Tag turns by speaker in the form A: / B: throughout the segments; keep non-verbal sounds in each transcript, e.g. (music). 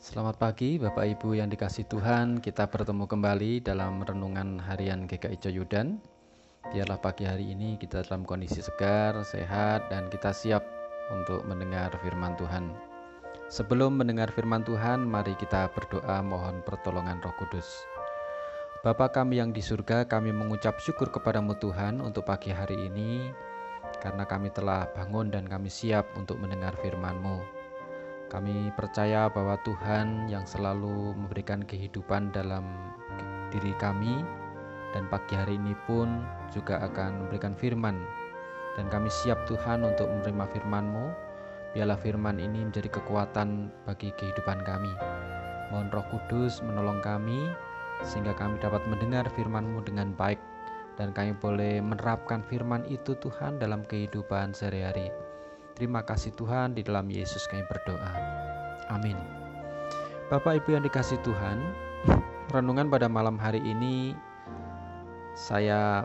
A: Selamat pagi Bapak Ibu yang dikasih Tuhan. Kita bertemu kembali dalam renungan harian GKI Coyudan Biarlah pagi hari ini kita dalam kondisi segar, sehat, dan kita siap untuk mendengar firman Tuhan. Sebelum mendengar firman Tuhan, mari kita berdoa mohon pertolongan roh kudus. Bapa kami yang di surga, kami mengucap syukur kepadamu Tuhan untuk pagi hari ini Karena kami telah bangun dan kami siap untuk mendengar firman-Mu. Kami percaya bahwa Tuhan yang selalu memberikan kehidupan dalam diri kami dan pagi hari ini pun juga akan memberikan firman. Dan kami siap Tuhan untuk menerima firman-Mu. Biarlah firman ini menjadi kekuatan bagi kehidupan kami. Mohon roh kudus menolong kami sehingga kami dapat mendengar firman-Mu dengan baik. Dan kami boleh menerapkan firman itu Tuhan dalam kehidupan sehari-hari. Terima kasih Tuhan, di dalam Yesus kami berdoa. Amin. Bapak Ibu yang dikasih Tuhan, (laughs) renungan pada malam hari ini saya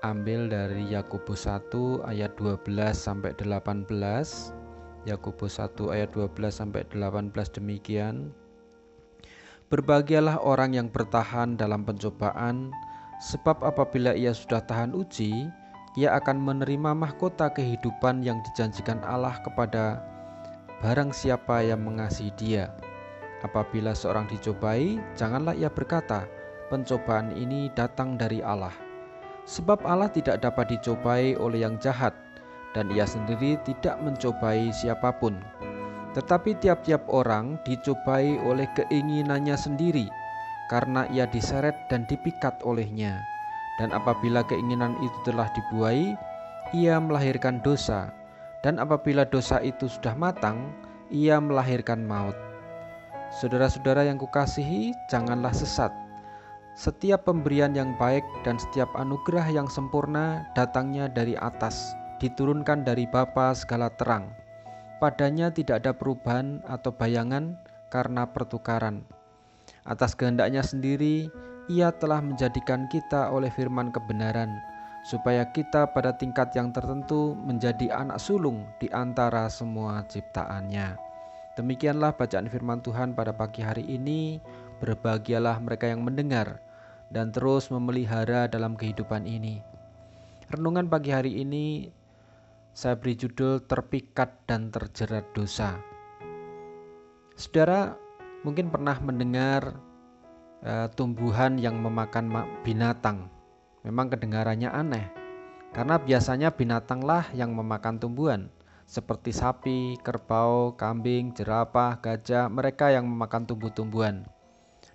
A: ambil dari Yakobus 1 ayat 12 sampai 18. Yakobus 1 ayat 12 sampai 18 demikian. Berbahagialah orang yang bertahan dalam pencobaan, sebab apabila ia sudah tahan uji, ia akan menerima mahkota kehidupan yang dijanjikan Allah kepada barang siapa yang mengasihi Dia. Apabila seorang dicobai, janganlah ia berkata, "Pencobaan ini datang dari Allah." Sebab Allah tidak dapat dicobai oleh yang jahat, dan Ia sendiri tidak mencobai siapa pun. Tetapi tiap-tiap orang dicobai oleh keinginannya sendiri, karena ia diseret dan dipikat olehnya dan apabila keinginan itu telah dibuai, ia melahirkan dosa. Dan apabila dosa itu sudah matang, ia melahirkan maut. Saudara-saudara yang kukasihi, janganlah sesat. Setiap pemberian yang baik dan setiap anugerah yang sempurna datangnya dari atas, diturunkan dari Bapa segala terang. Padanya tidak ada perubahan atau bayangan karena pertukaran. Atas kehendaknya sendiri, ia telah menjadikan kita oleh firman kebenaran, supaya kita pada tingkat yang tertentu menjadi anak sulung di antara semua ciptaannya. Demikianlah bacaan firman Tuhan pada pagi hari ini. Berbahagialah mereka yang mendengar dan terus memelihara dalam kehidupan ini. Renungan pagi hari ini saya beri judul Terpikat dan Terjerat Dosa. Saudara mungkin pernah mendengar uh, tumbuhan yang memakan binatang. Memang kedengarannya aneh, karena biasanya binatanglah yang memakan tumbuhan, seperti sapi, kerbau, kambing, jerapah, gajah, mereka yang memakan tumbuh-tumbuhan.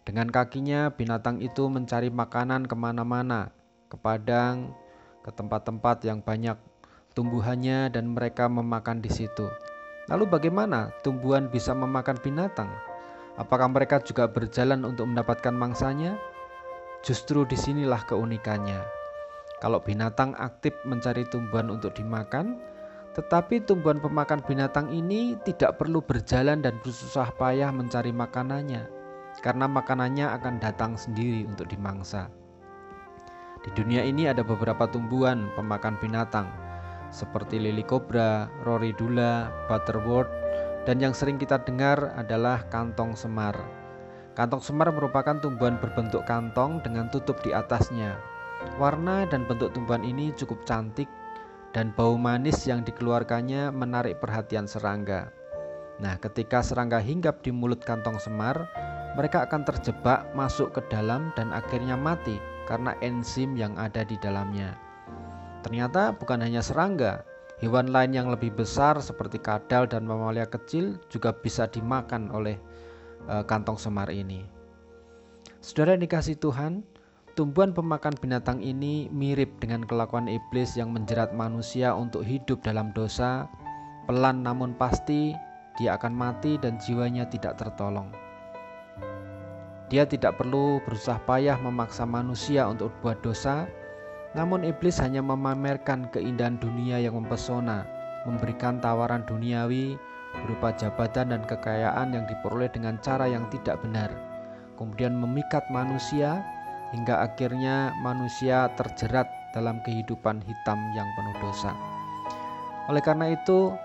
A: Dengan kakinya, binatang itu mencari makanan ke mana-mana, ke padang, ke tempat-tempat yang banyak tumbuhannya, dan mereka memakan di situ. Lalu, bagaimana tumbuhan bisa memakan binatang? Apakah mereka juga berjalan untuk mendapatkan mangsanya? Justru di sinilah keunikannya. Kalau binatang aktif mencari tumbuhan untuk dimakan, tetapi tumbuhan pemakan binatang ini tidak perlu berjalan dan bersusah payah mencari makanannya, karena makanannya akan datang sendiri untuk dimangsa. Di dunia ini ada beberapa tumbuhan pemakan binatang, seperti lili kobra, roridula, butterwort, dan yang sering kita dengar adalah kantong semar. Kantong semar merupakan tumbuhan berbentuk kantong dengan tutup di atasnya. Warna dan bentuk tumbuhan ini cukup cantik dan bau manis yang dikeluarkannya menarik perhatian serangga. Nah, ketika serangga hinggap di mulut kantong semar, mereka akan terjebak masuk ke dalam dan akhirnya mati karena enzim yang ada di dalamnya. Ternyata bukan hanya serangga, Hewan lain yang lebih besar seperti kadal dan mamalia kecil juga bisa dimakan oleh e, kantong semar ini. Saudara dikasih Tuhan, tumbuhan pemakan binatang ini mirip dengan kelakuan iblis yang menjerat manusia untuk hidup dalam dosa. Pelan namun pasti dia akan mati dan jiwanya tidak tertolong. Dia tidak perlu berusaha payah memaksa manusia untuk berbuat dosa, namun iblis hanya memamerkan keindahan dunia yang mempesona, memberikan tawaran duniawi berupa jabatan dan kekayaan yang diperoleh dengan cara yang tidak benar. Kemudian memikat manusia hingga akhirnya manusia terjerat dalam kehidupan hitam yang penuh dosa. Oleh karena itu,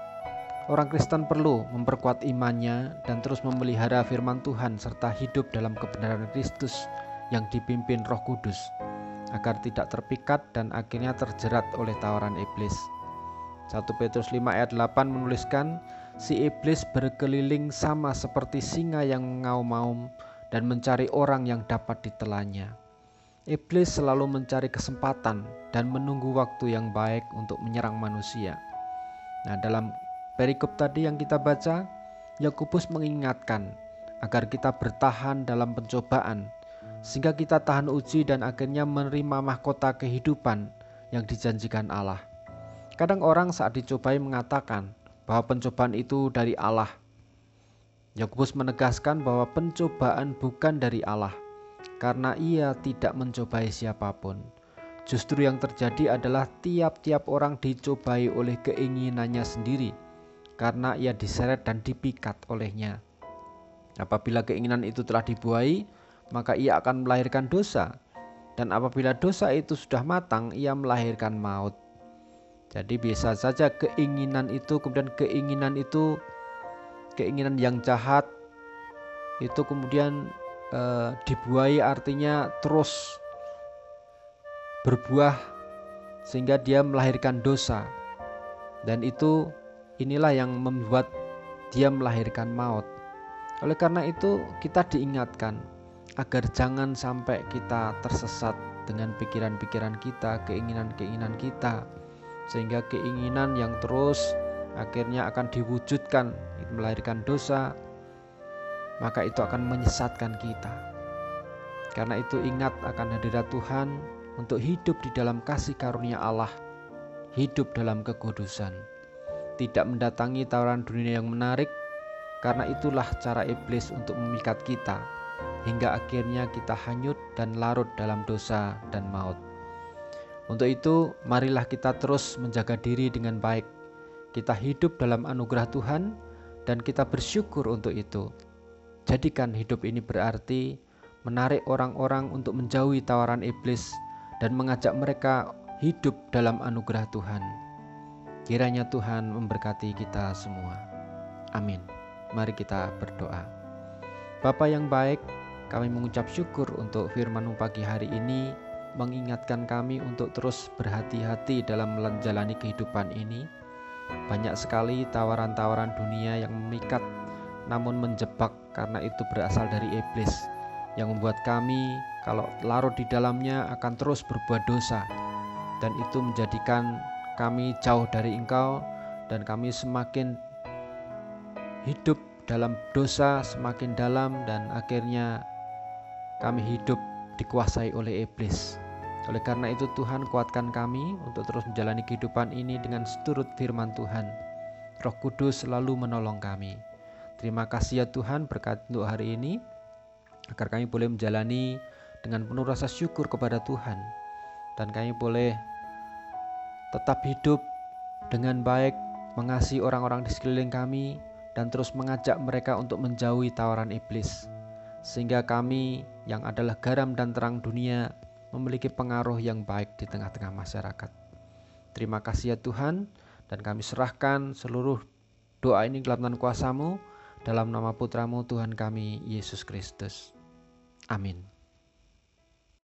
A: Orang Kristen perlu memperkuat imannya dan terus memelihara firman Tuhan serta hidup dalam kebenaran Kristus yang dipimpin Roh Kudus agar tidak terpikat dan akhirnya terjerat oleh tawaran iblis. 1 Petrus 5 ayat 8 menuliskan, Si iblis berkeliling sama seperti singa yang mengaum-ngaum dan mencari orang yang dapat ditelannya. Iblis selalu mencari kesempatan dan menunggu waktu yang baik untuk menyerang manusia. Nah, dalam perikop tadi yang kita baca, Yakobus mengingatkan agar kita bertahan dalam pencobaan sehingga kita tahan uji dan akhirnya menerima mahkota kehidupan yang dijanjikan Allah. Kadang orang saat dicobai mengatakan bahwa pencobaan itu dari Allah. Yakobus menegaskan bahwa pencobaan bukan dari Allah karena ia tidak mencobai siapa pun. Justru yang terjadi adalah tiap-tiap orang dicobai oleh keinginannya sendiri karena ia diseret dan dipikat olehnya. Apabila keinginan itu telah dibuai, maka ia akan melahirkan dosa. Dan apabila dosa itu sudah matang, ia melahirkan maut. Jadi bisa saja keinginan itu kemudian keinginan itu keinginan yang jahat itu kemudian e, dibuai artinya terus berbuah sehingga dia melahirkan dosa. Dan itu inilah yang membuat dia melahirkan maut. Oleh karena itu, kita diingatkan agar jangan sampai kita tersesat dengan pikiran-pikiran kita, keinginan-keinginan kita, sehingga keinginan yang terus akhirnya akan diwujudkan, melahirkan dosa, maka itu akan menyesatkan kita. Karena itu, ingat akan hadirat Tuhan untuk hidup di dalam kasih karunia Allah, hidup dalam kekudusan. Tidak mendatangi tawaran dunia yang menarik, karena itulah cara iblis untuk memikat kita, hingga akhirnya kita hanyut dan larut dalam dosa dan maut. Untuk itu, marilah kita terus menjaga diri dengan baik. Kita hidup dalam anugerah Tuhan, dan kita bersyukur untuk itu. Jadikan hidup ini berarti menarik orang-orang untuk menjauhi tawaran iblis dan mengajak mereka hidup dalam anugerah Tuhan. Kiranya Tuhan memberkati kita semua. Amin. Mari kita berdoa. Bapa yang baik, kami mengucap syukur untuk firman pagi hari ini mengingatkan kami untuk terus berhati-hati dalam menjalani kehidupan ini. Banyak sekali tawaran-tawaran dunia yang memikat namun menjebak karena itu berasal dari iblis yang membuat kami kalau larut di dalamnya akan terus berbuat dosa dan itu menjadikan kami jauh dari Engkau dan kami semakin hidup dalam dosa semakin dalam dan akhirnya kami hidup dikuasai oleh iblis. Oleh karena itu Tuhan kuatkan kami untuk terus menjalani kehidupan ini dengan seturut firman Tuhan. Roh Kudus selalu menolong kami. Terima kasih ya Tuhan berkat untuk hari ini agar kami boleh menjalani dengan penuh rasa syukur kepada Tuhan dan kami boleh tetap hidup dengan baik, mengasihi orang-orang di sekeliling kami, dan terus mengajak mereka untuk menjauhi tawaran iblis, sehingga kami yang adalah garam dan terang dunia memiliki pengaruh yang baik di tengah-tengah masyarakat. Terima kasih ya Tuhan, dan kami serahkan seluruh doa ini dalam kuasamu, dalam nama putramu Tuhan kami, Yesus Kristus. Amin.